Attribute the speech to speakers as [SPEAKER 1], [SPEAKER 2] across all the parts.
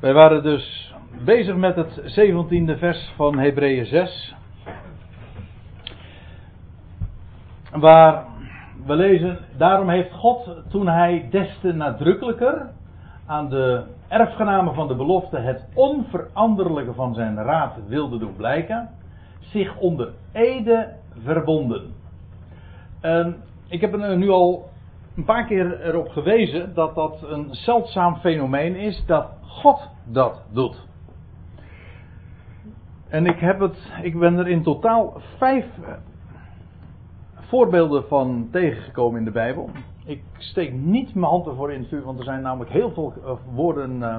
[SPEAKER 1] Wij waren dus bezig met het 17e vers van Hebreeën 6. Waar we lezen, daarom heeft God toen hij des te nadrukkelijker aan de erfgenamen van de belofte het onveranderlijke van zijn raad wilde doen blijken, zich onder ede verbonden. En ik heb er nu al een paar keer erop gewezen dat dat een zeldzaam fenomeen is dat God dat doet. En ik, heb het, ik ben er in totaal vijf voorbeelden van tegengekomen in de Bijbel. Ik steek niet mijn hand ervoor in het vuur, want er zijn namelijk heel veel eh, woorden, eh,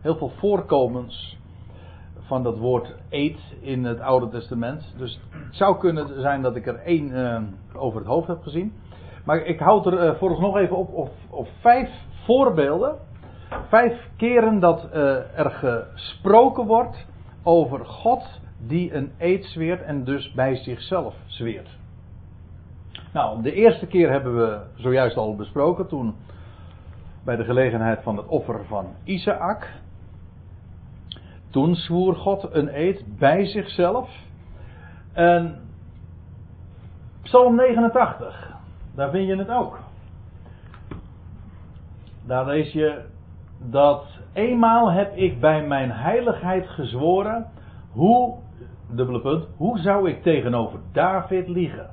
[SPEAKER 1] heel veel voorkomens van dat woord eet in het Oude Testament. Dus het zou kunnen zijn dat ik er één over het hoofd heb gezien. Maar ik houd er uh, vooralsnog even op, op, vijf voorbeelden. Vijf keren dat uh, er gesproken wordt over God die een eed zweert en dus bij zichzelf zweert. Nou, de eerste keer hebben we zojuist al besproken toen bij de gelegenheid van het offer van Isaac. Toen zwoer God een eed bij zichzelf. En Psalm 89, daar vind je het ook. Daar lees je dat eenmaal heb ik bij mijn heiligheid gezworen, hoe, dubbele punt, hoe zou ik tegenover David liegen?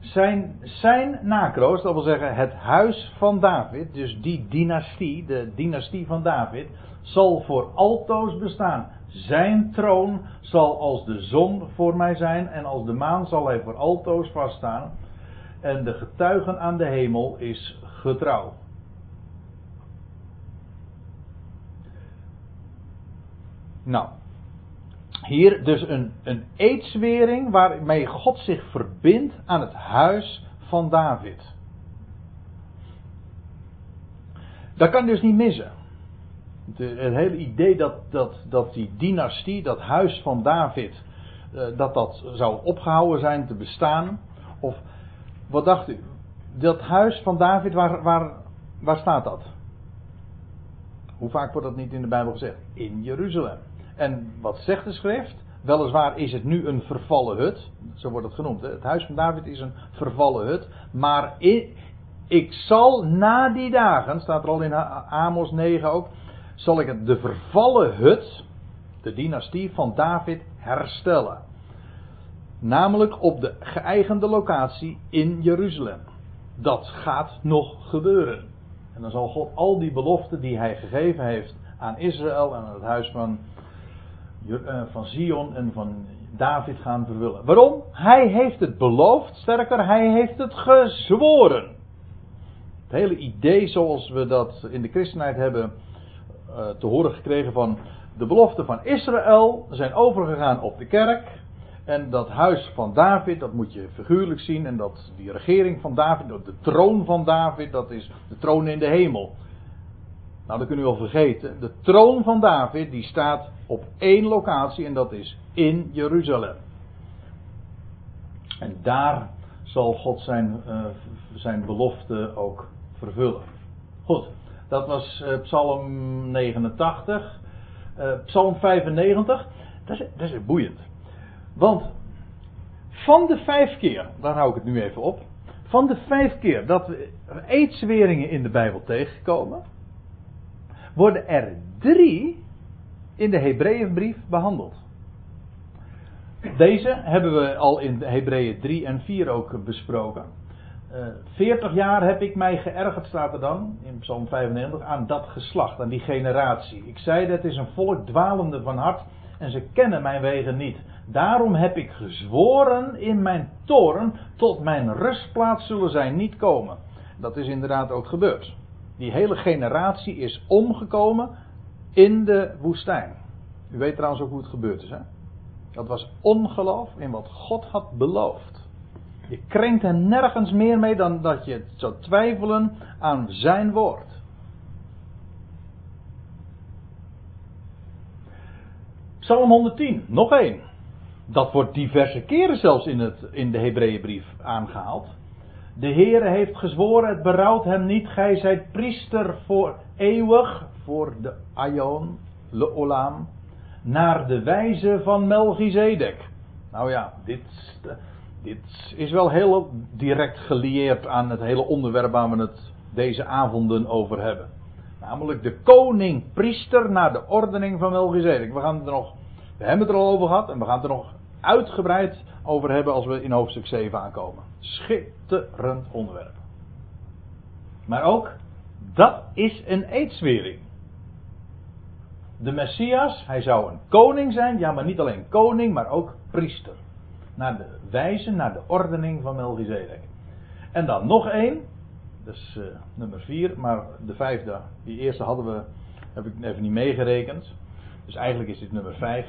[SPEAKER 1] Zijn, zijn nakroost, dat wil zeggen het huis van David, dus die dynastie, de dynastie van David, zal voor altoos bestaan. Zijn troon zal als de zon voor mij zijn en als de maan zal hij voor altoos vaststaan. En de getuigen aan de hemel is getrouw. Nou, hier dus een, een eedswering waarmee God zich verbindt aan het huis van David. Dat kan dus niet missen. het hele idee dat, dat, dat die dynastie, dat huis van David, eh, dat dat zou opgehouden zijn te bestaan. Of wat dacht u? Dat huis van David, waar, waar, waar staat dat? Hoe vaak wordt dat niet in de Bijbel gezegd? In Jeruzalem. En wat zegt de schrift? Weliswaar is het nu een vervallen hut. Zo wordt het genoemd. Het huis van David is een vervallen hut. Maar ik zal na die dagen, staat er al in Amos 9 ook. Zal ik de vervallen hut, de dynastie van David, herstellen. Namelijk op de geëigende locatie in Jeruzalem. Dat gaat nog gebeuren. En dan zal God al die beloften die hij gegeven heeft aan Israël en aan het huis van eh, van Zion en van David gaan vervullen. Waarom? Hij heeft het beloofd, sterker, hij heeft het gezworen. Het hele idee zoals we dat in de christenheid hebben uh, te horen gekregen van de beloften van Israël zijn overgegaan op de kerk. En dat huis van David, dat moet je figuurlijk zien. En dat die regering van David, de troon van David, dat is de troon in de hemel. Nou, dat kunnen we wel vergeten. De troon van David, die staat op één locatie en dat is in Jeruzalem. En daar zal God zijn, uh, zijn belofte ook vervullen. Goed, dat was uh, Psalm 89. Uh, eh, Psalm 95, dat is, dat is boeiend. Want van de vijf keer, daar hou ik het nu even op. Van de vijf keer dat we eedsweringen in de Bijbel tegenkomen, worden er drie in de Hebreeënbrief behandeld. Deze hebben we al in Hebreeën 3 en 4 ook besproken. Eh, 40 jaar heb ik mij geërgerd, staat er dan in Psalm 95, aan dat geslacht, aan die generatie. Ik zei, dat is een volk dwalende van hart en ze kennen mijn wegen niet. Daarom heb ik gezworen in mijn toren, tot mijn rustplaats zullen zij niet komen. Dat is inderdaad ook gebeurd. Die hele generatie is omgekomen in de woestijn. U weet trouwens ook hoe het gebeurd is, hè? Dat was ongeloof in wat God had beloofd. Je krenkt er nergens meer mee dan dat je zou twijfelen aan zijn woord. Psalm 110, nog één. Dat wordt diverse keren zelfs in, het, in de Hebreeënbrief aangehaald. De Heere heeft gezworen, het berouwt hem niet, gij zijt priester voor eeuwig, voor de Aion, Le Olam, naar de wijze van Melchizedek. Nou ja, dit, dit is wel heel direct gelieerd aan het hele onderwerp waar we het deze avonden over hebben. Namelijk de koning-priester naar de ordening van Melchizedek. We gaan het er nog, we hebben het er al over gehad en we gaan het er nog uitgebreid over hebben als we in hoofdstuk 7 aankomen. Schitterend onderwerp. Maar ook, dat is een eedswering. De Messias, hij zou een koning zijn, ja maar niet alleen koning, maar ook priester. Naar de wijze, naar de ordening van Melchizedek. En dan nog één, dus uh, nummer 4, maar de vijfde, die eerste hadden we, heb ik even niet meegerekend. Dus eigenlijk is dit nummer 5.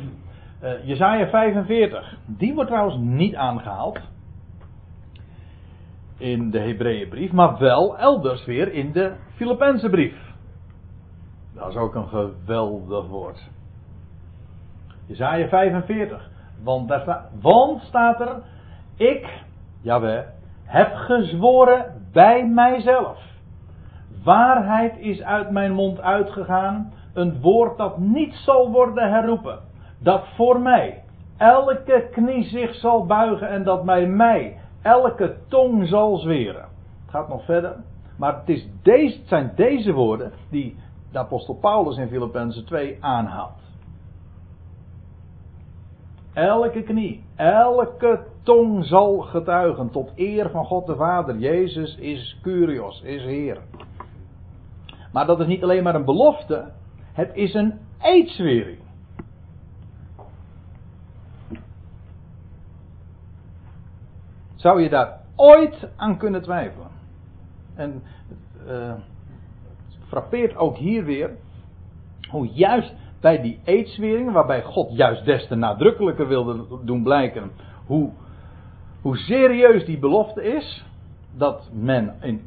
[SPEAKER 1] Uh, Jezaja 45, die wordt trouwens niet aangehaald in de Hebreeënbrief, maar wel elders weer in de Filipijnse brief. Dat is ook een geweldig woord. Jezaja 45. Want, daar staat, want staat er, ik, jawel, heb gezworen bij mijzelf. Waarheid is uit mijn mond uitgegaan, een woord dat niet zal worden herroepen. Dat voor mij elke knie zich zal buigen en dat bij mij elke tong zal zweren. Het gaat nog verder. Maar het, is deze, zijn deze woorden die de apostel Paulus in Filippenzen 2 aanhaalt. Elke knie, elke tong zal getuigen tot eer van God de Vader. Jezus is Curios, is Heer. Maar dat is niet alleen maar een belofte, het is een eedswering. Zou je daar ooit aan kunnen twijfelen? En uh, frappeert ook hier weer hoe juist bij die eedswering, waarbij God juist des te nadrukkelijker wilde doen blijken hoe, hoe serieus die belofte is, dat men in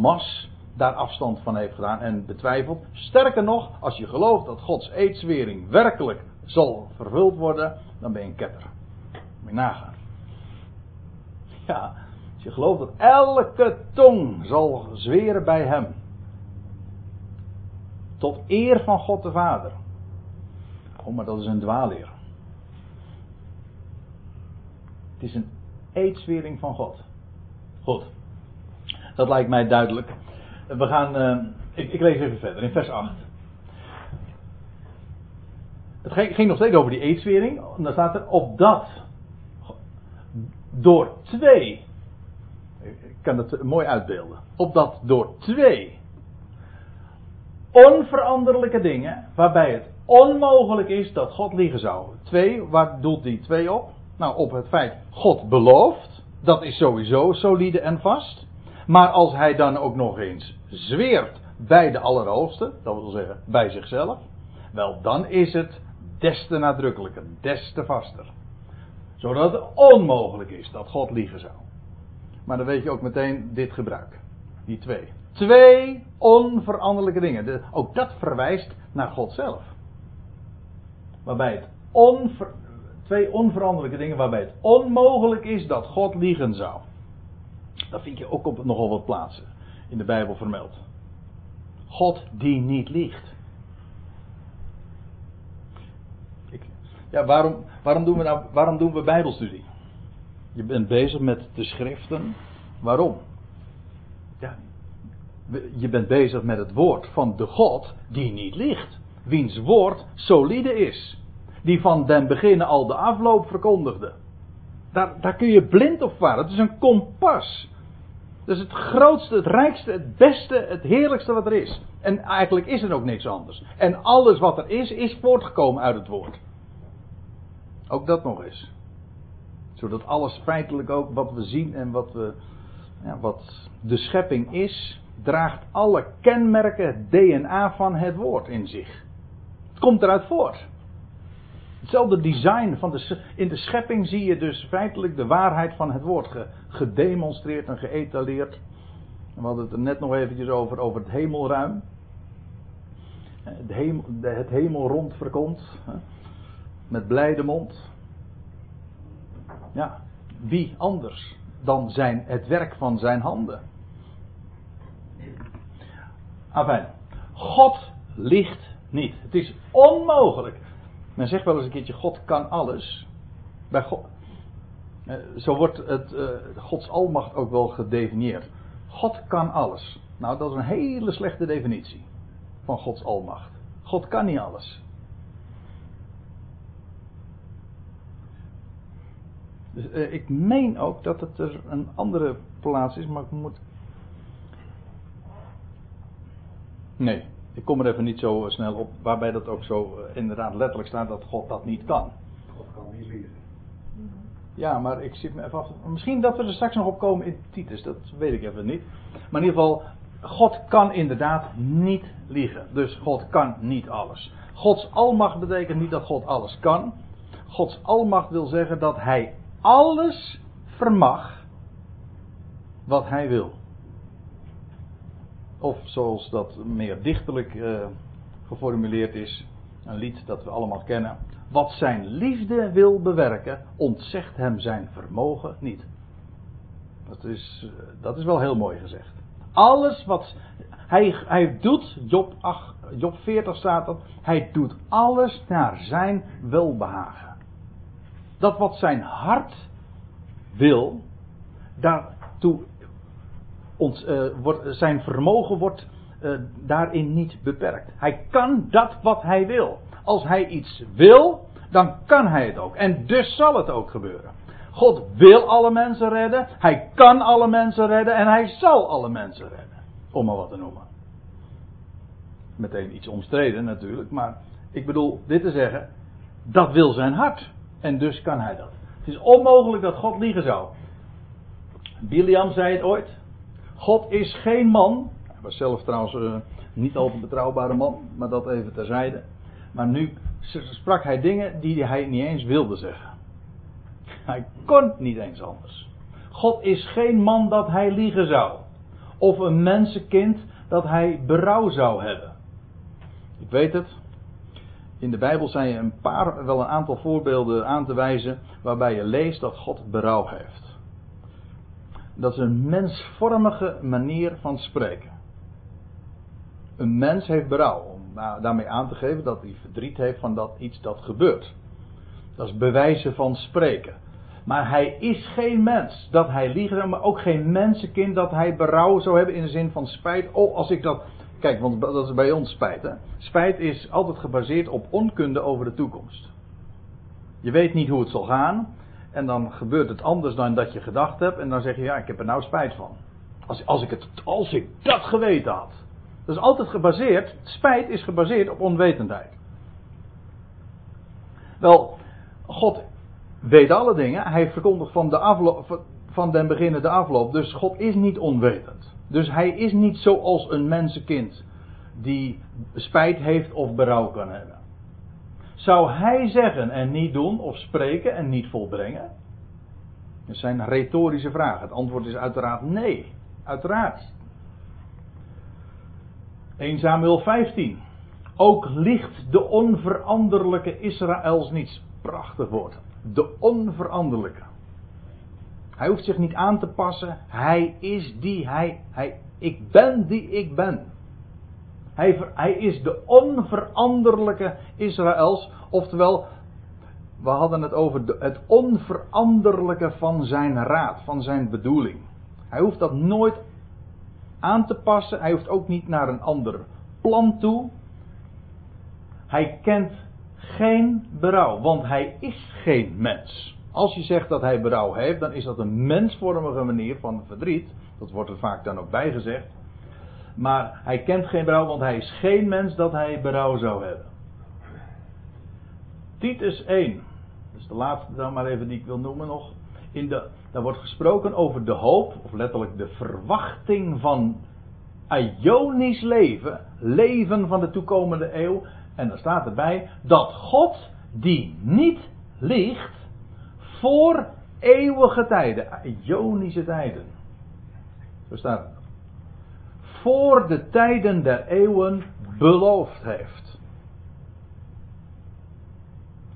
[SPEAKER 1] masse daar afstand van heeft gedaan en betwijfelt. Sterker nog, als je gelooft dat Gods eedswering werkelijk zal vervuld worden, dan ben je een ketter. Moet je nagaan. Ja, als je gelooft dat elke tong zal zweren bij hem. Tot eer van God de Vader. Oh, maar dat is een dwaalleer. Het is een eedswering van God. Goed. Dat lijkt mij duidelijk. We gaan. Uh, ik, ik, lees even verder in vers 8. Het ging nog steeds over die eedswering. Dan staat er op dat door twee. Ik kan het mooi uitbeelden. Opdat door twee onveranderlijke dingen, waarbij het onmogelijk is dat God liegen zou. Twee, waar doelt die twee op? Nou, op het feit, God belooft, dat is sowieso solide en vast. Maar als hij dan ook nog eens zweert bij de Allerhoogste, dat wil zeggen bij zichzelf, wel dan is het des te nadrukkelijker, des te vaster zodat het onmogelijk is dat God liegen zou. Maar dan weet je ook meteen dit gebruik. Die twee. Twee onveranderlijke dingen. ook dat verwijst naar God zelf. Waarbij het onver, twee onveranderlijke dingen waarbij het onmogelijk is dat God liegen zou. Dat vind je ook op nogal wat plaatsen in de Bijbel vermeld. God die niet liegt. Ja, waarom, waarom, doen we nou, waarom doen we Bijbelstudie? Je bent bezig met de schriften. Waarom? Ja, je bent bezig met het woord van de God die niet ligt. Wiens woord solide is. Die van den beginnen al de afloop verkondigde. Daar, daar kun je blind op varen. Het is een kompas. Dat is het grootste, het rijkste, het beste, het heerlijkste wat er is. En eigenlijk is er ook niks anders. En alles wat er is, is voortgekomen uit het woord. Ook dat nog eens. Zodat alles feitelijk ook wat we zien en wat, we, ja, wat de schepping is, draagt alle kenmerken, DNA van het woord in zich. Het komt eruit voort. Hetzelfde design van de, in de schepping zie je dus feitelijk de waarheid van het woord gedemonstreerd en geëtaleerd. We hadden het er net nog eventjes over, over het hemelruim. Het, hemel, het hemelrond verkomt met blijde mond. Ja, wie anders dan zijn, het werk van zijn handen? Enfin, God liegt niet. Het is onmogelijk. Men zegt wel eens een keertje: God kan alles. Bij God, eh, zo wordt het, uh, Gods almacht ook wel gedefinieerd. God kan alles. Nou, dat is een hele slechte definitie van Gods almacht. God kan niet alles. Dus, uh, ik meen ook dat het er een andere plaats is, maar ik moet. Nee, ik kom er even niet zo snel op, waarbij dat ook zo inderdaad letterlijk staat dat God dat niet kan.
[SPEAKER 2] God kan niet liegen.
[SPEAKER 1] Ja, maar ik zit me even af. Misschien dat we er straks nog op komen in Titus, dat weet ik even niet. Maar in ieder geval, God kan inderdaad niet liegen. Dus God kan niet alles. Gods almacht betekent niet dat God alles kan. Gods almacht wil zeggen dat Hij alles vermag wat Hij wil. Of zoals dat meer dichterlijk uh, geformuleerd is, een lied dat we allemaal kennen. Wat zijn liefde wil bewerken, ontzegt hem zijn vermogen niet. Dat is, eh, dat is wel heel mooi gezegd. Alles wat hij, hij doet, Job, 8, Job 40 staat dat, hij doet alles naar zijn welbehagen. Dat wat zijn hart wil, daartoe uh, wordt, zijn vermogen wordt uh, daarin niet beperkt. Hij kan dat wat hij wil. Als hij iets wil, dan kan hij het ook. En dus zal het ook gebeuren. God wil alle mensen redden, hij kan alle mensen redden en hij zal alle mensen redden. Om maar wat te noemen. Meteen iets omstreden natuurlijk, maar ik bedoel dit te zeggen, dat wil zijn hart. En dus kan hij dat. Het is onmogelijk dat God liegen zou. Biliam zei het ooit. God is geen man. Hij was zelf trouwens uh, niet al een betrouwbare man, maar dat even terzijde. Maar nu sprak hij dingen die hij niet eens wilde zeggen. Hij kon niet eens anders. God is geen man dat hij liegen zou. Of een mensenkind dat hij berouw zou hebben. Ik weet het. In de Bijbel zijn er een paar, wel een aantal voorbeelden aan te wijzen waarbij je leest dat God berouw heeft. Dat is een mensvormige manier van spreken. Een mens heeft berouw daarmee aan te geven dat hij verdriet heeft van dat iets dat gebeurt. Dat is bewijzen van spreken. Maar hij is geen mens dat hij liegen, maar ook geen mensenkind dat hij berouw zou hebben in de zin van spijt. Oh, als ik dat. Kijk, want dat is bij ons spijt. Hè? Spijt is altijd gebaseerd op onkunde over de toekomst. Je weet niet hoe het zal gaan. En dan gebeurt het anders dan dat je gedacht hebt. En dan zeg je, ja, ik heb er nou spijt van. Als, als, ik, het, als ik dat geweten had. Dat is altijd gebaseerd, spijt is gebaseerd op onwetendheid. Wel, God weet alle dingen. Hij verkondigt van, de van den beginnen de afloop. Dus God is niet onwetend. Dus hij is niet zoals een mensenkind die spijt heeft of berouw kan hebben. Zou hij zeggen en niet doen, of spreken en niet volbrengen? Dat zijn retorische vragen. Het antwoord is uiteraard nee. Uiteraard. 1 Samuel 15. Ook ligt de onveranderlijke Israëls niets. Prachtig woord. De onveranderlijke. Hij hoeft zich niet aan te passen. Hij is die hij. hij ik ben die ik ben. Hij, hij is de onveranderlijke Israëls. Oftewel, we hadden het over het onveranderlijke van zijn raad, van zijn bedoeling. Hij hoeft dat nooit aan te passen. Hij hoeft ook niet naar een ander plan toe. Hij kent geen berouw, want hij is geen mens. Als je zegt dat hij berouw heeft, dan is dat een mensvormige manier van verdriet. Dat wordt er vaak dan ook bij gezegd. Maar hij kent geen berouw, want hij is geen mens dat hij berouw zou hebben. Titus 1. Dat is de laatste dan maar even die ik wil noemen nog. In de, daar wordt gesproken over de hoop, of letterlijk de verwachting van Ionisch leven, leven van de toekomende eeuw. En dan staat erbij dat God die niet ligt voor eeuwige tijden, Ionische tijden. Zo staat het. Voor de tijden der eeuwen beloofd heeft.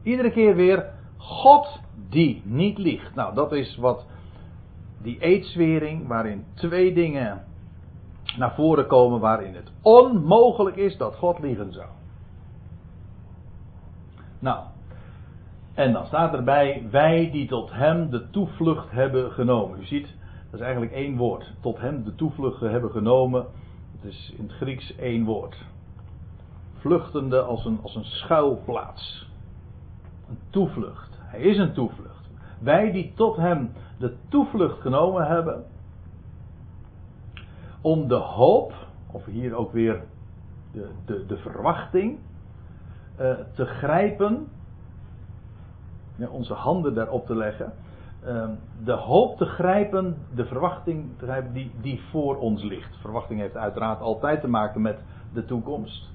[SPEAKER 1] Iedere keer weer God die niet liegt. Nou, dat is wat die eedswering, waarin twee dingen naar voren komen waarin het onmogelijk is dat God liegen zou. Nou, en dan staat erbij, wij die tot hem de toevlucht hebben genomen. U ziet, dat is eigenlijk één woord. Tot hem de toevlucht hebben genomen. Het is in het Grieks één woord. Vluchtende als een, als een schuilplaats. Een toevlucht. Hij is een toevlucht. Wij die tot hem de toevlucht genomen hebben. Om de hoop, of hier ook weer de, de, de verwachting, uh, te grijpen onze handen daarop te leggen. Ehm, de hoop te grijpen, de verwachting grijpen die, die voor ons ligt. Verwachting heeft uiteraard altijd te maken met de toekomst.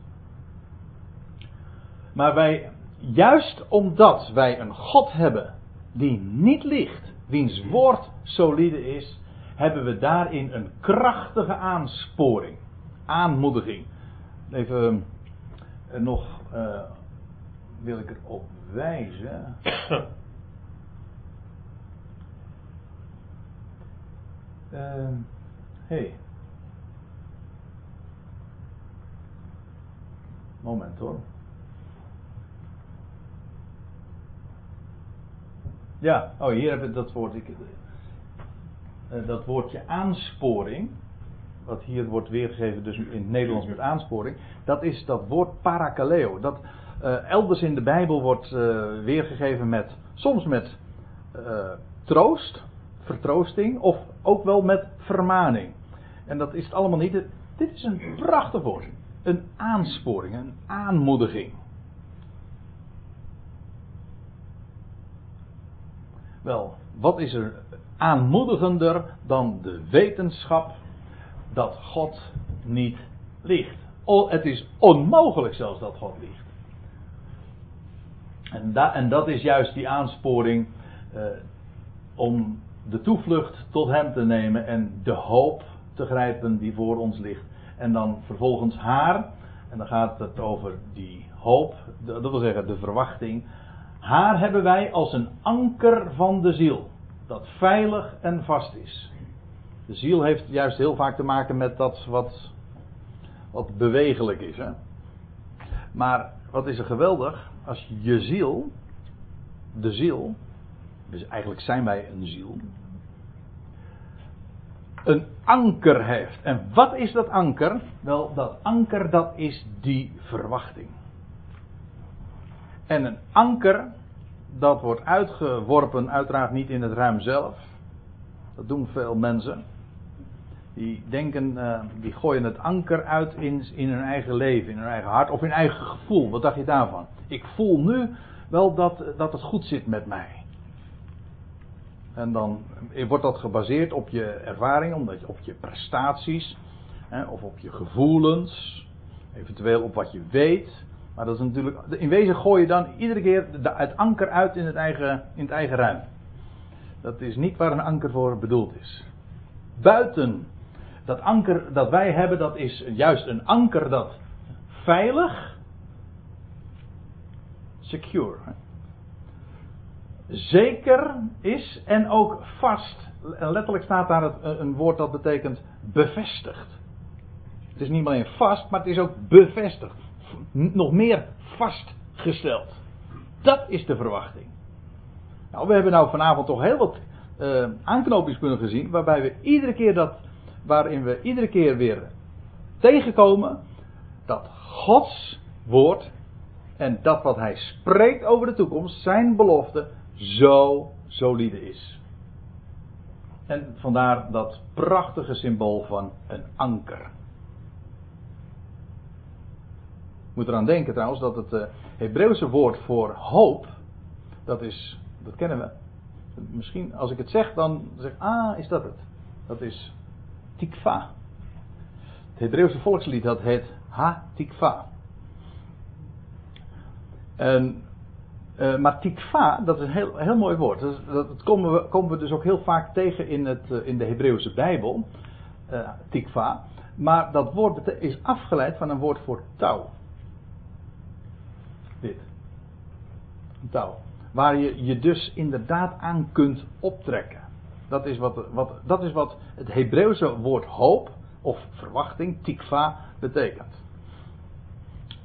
[SPEAKER 1] Maar wij, juist omdat wij een God hebben die niet ligt, wiens woord solide is, hebben we daarin een krachtige aansporing, aanmoediging. Even uh, nog uh, wil ik erop wijzen. uh, hey. Moment hoor. Ja, oh hier hebben we dat woord. Ik, uh, dat woordje aansporing. Wat hier wordt weergegeven, dus in het Nederlands met aansporing. Dat is dat woord parakaleo. Dat, uh, elders in de Bijbel wordt weergegeven met, soms met troost, vertroosting, of ook wel met vermaning. En dat is het allemaal niet. Dit is een prachtig woord. Een aansporing, een aanmoediging. Wel, wat is er aanmoedigender dan de wetenschap dat God niet liegt? het is onmogelijk zelfs dat God liegt. En, en dat is juist die aansporing uh, om de toevlucht tot Hem te nemen en de hoop te grijpen die voor ons ligt. En dan vervolgens haar, en dan gaat het over die hoop, dat wil zeggen de verwachting. Haar hebben wij als een anker van de ziel, dat veilig en vast is. De ziel heeft juist heel vaak te maken met dat wat, wat bewegelijk is. Hè? Maar wat is er geweldig? Als je ziel, de ziel, dus eigenlijk zijn wij een ziel, een anker heeft. En wat is dat anker? Wel, dat anker dat is die verwachting. En een anker, dat wordt uitgeworpen, uiteraard niet in het ruim zelf. Dat doen veel mensen. Die denken, uh, die gooien het anker uit in, in hun eigen leven, in hun eigen hart of in eigen gevoel. Wat dacht je daarvan? Ik voel nu wel dat, dat het goed zit met mij. En dan wordt dat gebaseerd op je ervaring, omdat je, op je prestaties, hè, of op je gevoelens, eventueel op wat je weet. Maar dat is natuurlijk, in wezen gooi je dan iedere keer het anker uit in het eigen, in het eigen ruim. Dat is niet waar een anker voor bedoeld is. Buiten dat anker dat wij hebben, dat is juist een anker dat veilig, secure, zeker is en ook vast. Letterlijk staat daar het, een woord dat betekent bevestigd. Het is niet alleen vast, maar het is ook bevestigd. Nog meer vastgesteld. Dat is de verwachting. Nou, we hebben nou vanavond toch heel wat uh, aanknopingspunten gezien, waarbij we iedere keer dat waarin we iedere keer weer tegenkomen dat Gods woord en dat wat hij spreekt over de toekomst, zijn belofte, zo solide is. En vandaar dat prachtige symbool van een anker. Moet eraan denken trouwens dat het uh, Hebreeuwse woord voor hoop, dat is, dat kennen we. Misschien als ik het zeg, dan zeg ik, ah, is dat het? Dat is tikva. Het Hebreeuwse volkslied dat heet Ha Tikva. En, uh, maar tikva, dat is een heel, heel mooi woord. Dat, dat komen, we, komen we dus ook heel vaak tegen in, het, uh, in de Hebreeuwse Bijbel. Uh, tikva. Maar dat woord is afgeleid van een woord voor touw. Dit. Touw. Waar je je dus inderdaad aan kunt optrekken. Dat is wat, wat, dat is wat het Hebreeuwse woord hoop, of verwachting, tikva, betekent.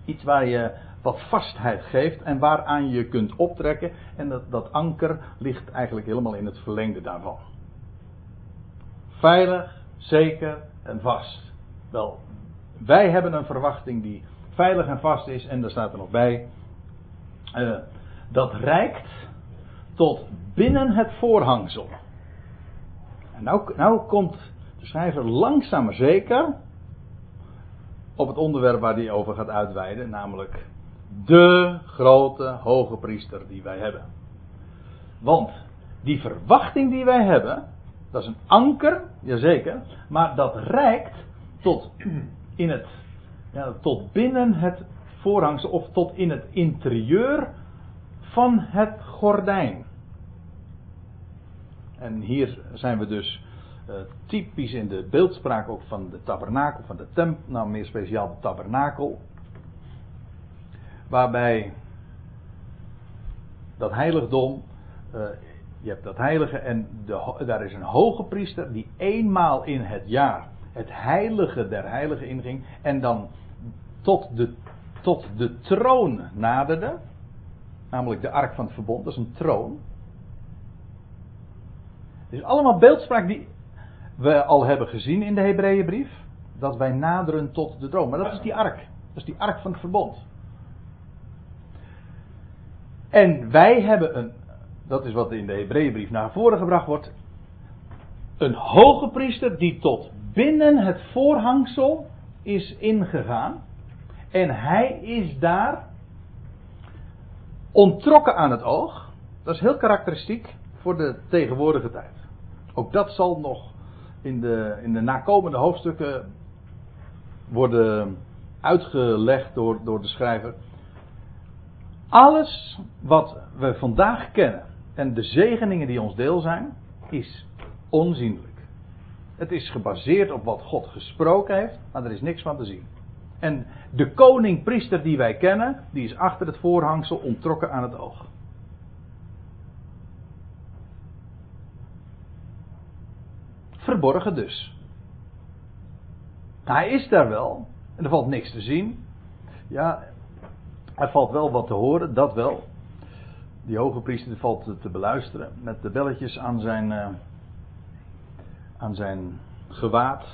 [SPEAKER 1] Iets waar je wat vastheid geeft en waaraan je kunt optrekken. En dat, dat anker ligt eigenlijk helemaal in het verlengde daarvan. Veilig, zeker en vast. Wel, wij hebben een verwachting die veilig en vast is. En daar staat er nog bij. Uh, dat reikt tot binnen het voorhangsel. En nou, nou komt de schrijver langzaam maar zeker op het onderwerp waar hij over gaat uitweiden, namelijk de grote hoge priester die wij hebben. Want die verwachting die wij hebben, dat is een anker, jazeker, maar dat reikt tot in het, ja, tot binnen het voorhangsel of tot in het interieur van het gordijn. En hier zijn we dus uh, typisch in de beeldspraak ook van de tabernakel, van de tempel, nou meer speciaal de tabernakel. Waarbij dat heiligdom, uh, je hebt dat heilige en de, daar is een hoge priester die eenmaal in het jaar het heilige der heiligen inging en dan tot de, tot de troon naderde. Namelijk de ark van het verbond, dat is een troon. Het is allemaal beeldspraak die we al hebben gezien in de Hebreeënbrief. Dat wij naderen tot de troon. Maar dat is die ark. Dat is die ark van het verbond. En wij hebben een, dat is wat in de Hebreeënbrief naar voren gebracht wordt. Een hoge priester die tot binnen het voorhangsel is ingegaan. En hij is daar ontrokken aan het oog. Dat is heel karakteristiek voor de tegenwoordige tijd. Ook dat zal nog in de, in de nakomende hoofdstukken worden uitgelegd door, door de schrijver. Alles wat we vandaag kennen en de zegeningen die ons deel zijn, is onzienlijk. Het is gebaseerd op wat God gesproken heeft, maar er is niks van te zien. En de koning-priester die wij kennen, die is achter het voorhangsel ontrokken aan het oog. Verborgen dus. Hij is daar wel. En er valt niks te zien. Ja, er valt wel wat te horen, dat wel. Die hoge priester valt te beluisteren met de belletjes aan zijn, uh, aan zijn gewaad.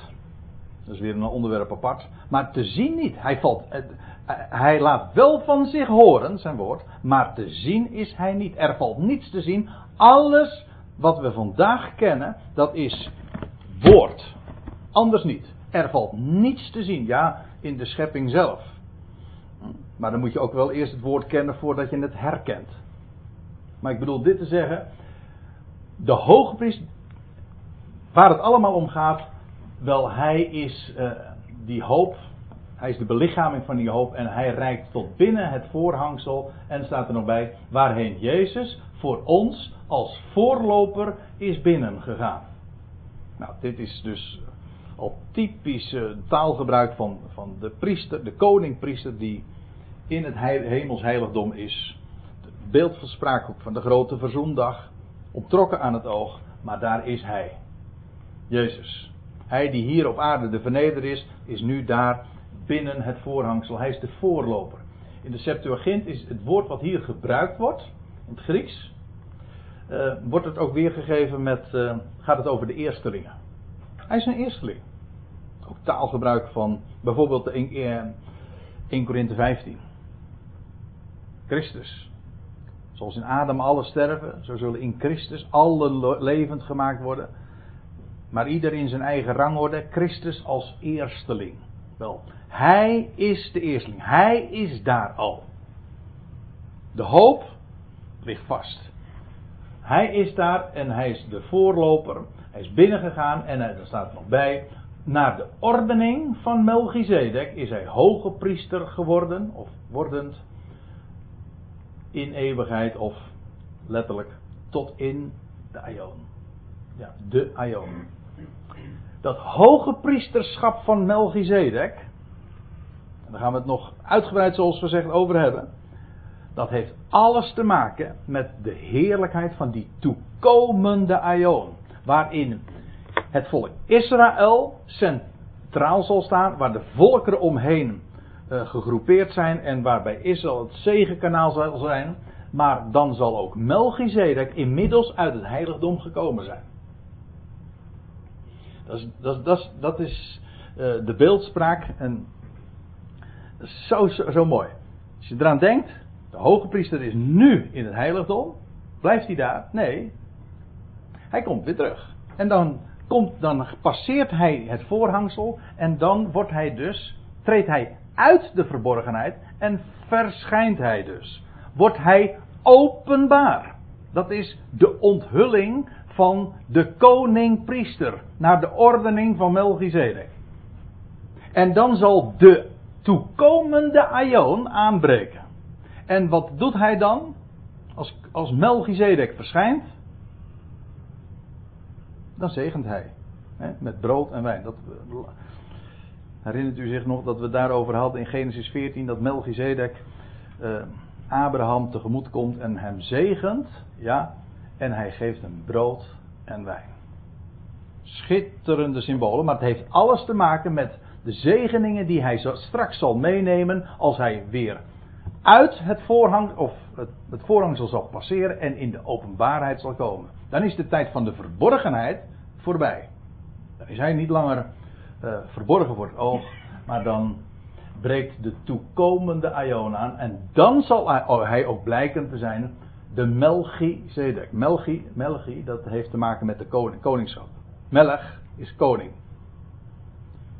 [SPEAKER 1] Dat is weer een onderwerp apart. Maar te zien niet. Hij, valt, uh, hij laat wel van zich horen, zijn woord. Maar te zien is hij niet. Er valt niets te zien. Alles wat we vandaag kennen, dat is woord. Anders niet. Er valt niets te zien. Ja, in de schepping zelf. Maar dan moet je ook wel eerst het woord kennen voordat je het herkent. Maar ik bedoel dit te zeggen. De hoogpriester, waar het allemaal om gaat, wel hij is uh, die hoop. Hij is de belichaming van die hoop en hij reikt tot binnen het voorhangsel. En staat er nog bij, waarheen Jezus voor ons als voorloper is binnengegaan. Nou, dit is dus al typisch taalgebruik van, van de priester, de koningpriester die in het hemels heiligdom is. Beeld van spraak van de grote verzoendag, onttrokken aan het oog, maar daar is hij. Jezus. Hij die hier op aarde de verneder is, is nu daar binnen het voorhangsel. Hij is de voorloper. In de Septuagint is het woord wat hier gebruikt wordt, in het Grieks, uh, wordt het ook weergegeven met, uh, gaat het over de eerstelingen. Hij is een eersteling. Ook taalgebruik van bijvoorbeeld de 1, 1 Korinthe 15. Christus. Zoals in Adam alle sterven, zo zullen in Christus alle levend gemaakt worden. Maar ieder in zijn eigen rangorde, Christus als eersteling. Wel, hij is de eersteling. Hij is daar al. De hoop ligt vast. Hij is daar en hij is de voorloper. Hij is binnengegaan en er staat nog bij. Naar de ordening van Melchizedek is hij hoge priester geworden, of wordend, in eeuwigheid, of letterlijk tot in de Aion. Ja, de Aion. Dat hoge priesterschap van Melchizedek, daar gaan we het nog uitgebreid zoals gezegd over hebben dat heeft alles te maken met de heerlijkheid van die toekomende aion. Waarin het volk Israël centraal zal staan, waar de volkeren omheen uh, gegroepeerd zijn en waarbij Israël het zegenkanaal zal zijn. Maar dan zal ook Melchizedek inmiddels uit het heiligdom gekomen zijn. Dat is, dat, dat, is uh, de beeldspraak en zo, zo, zo mooi. Als je eraan denkt, de hoge priester is nu in het heiligdom. Blijft hij daar? Nee. Hij komt weer terug. En dan, komt, dan passeert hij het voorhangsel. En dan wordt hij dus, treedt hij uit de verborgenheid. En verschijnt hij dus. Wordt hij openbaar. Dat is de onthulling van de koning-priester. Naar de ordening van Melchizedek. En dan zal de toekomende Aion aanbreken. En wat doet hij dan? Als, als Melchizedek verschijnt, dan zegent hij. Hè, met brood en wijn. Dat, herinnert u zich nog dat we daarover hadden in Genesis 14, dat Melchizedek eh, Abraham tegemoet komt en hem zegent. Ja, en hij geeft hem brood en wijn. Schitterende symbolen, maar het heeft alles te maken met de zegeningen die hij straks zal meenemen als hij weer uit het voorhang, of het, het voorhangsel zal passeren en in de openbaarheid zal komen. Dan is de tijd van de verborgenheid voorbij. Dan is hij niet langer verborgen voor het oog, maar dan breekt de toekomende Aion aan en dan zal hij ook blijken te zijn de Melchizedek. Melchi, Melchi, dat heeft te maken met de koning, koningschap. Melch is koning.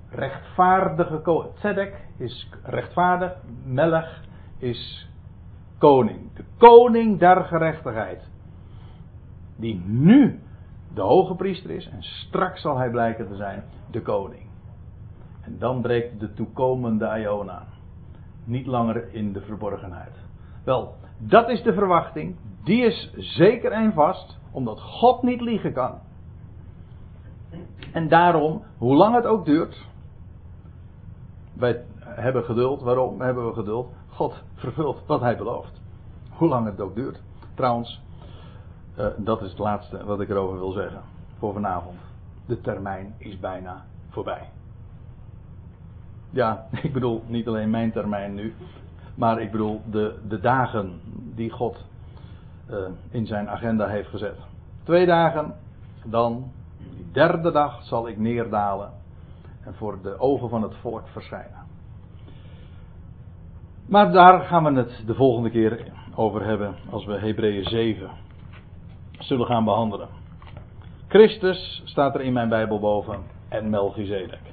[SPEAKER 1] Rechtvaardige koning. Tzedek is rechtvaardig. Melch is koning. De koning der gerechtigheid. Die nu de hoge priester is en straks zal hij blijken te zijn de koning. Dan breekt de toekomende Aion aan. Niet langer in de verborgenheid. Wel, dat is de verwachting. Die is zeker en vast, omdat God niet liegen kan. En daarom, hoe lang het ook duurt, wij hebben geduld. Waarom hebben we geduld? God vervult wat hij belooft. Hoe lang het ook duurt. Trouwens, uh, dat is het laatste wat ik erover wil zeggen voor vanavond. De termijn is bijna voorbij. Ja, ik bedoel niet alleen mijn termijn nu, maar ik bedoel de, de dagen die God uh, in zijn agenda heeft gezet. Twee dagen, dan, die derde dag zal ik neerdalen en voor de ogen van het volk verschijnen. Maar daar gaan we het de volgende keer over hebben als we Hebreeën 7 zullen gaan behandelen. Christus staat er in mijn Bijbel boven en Melchizedek.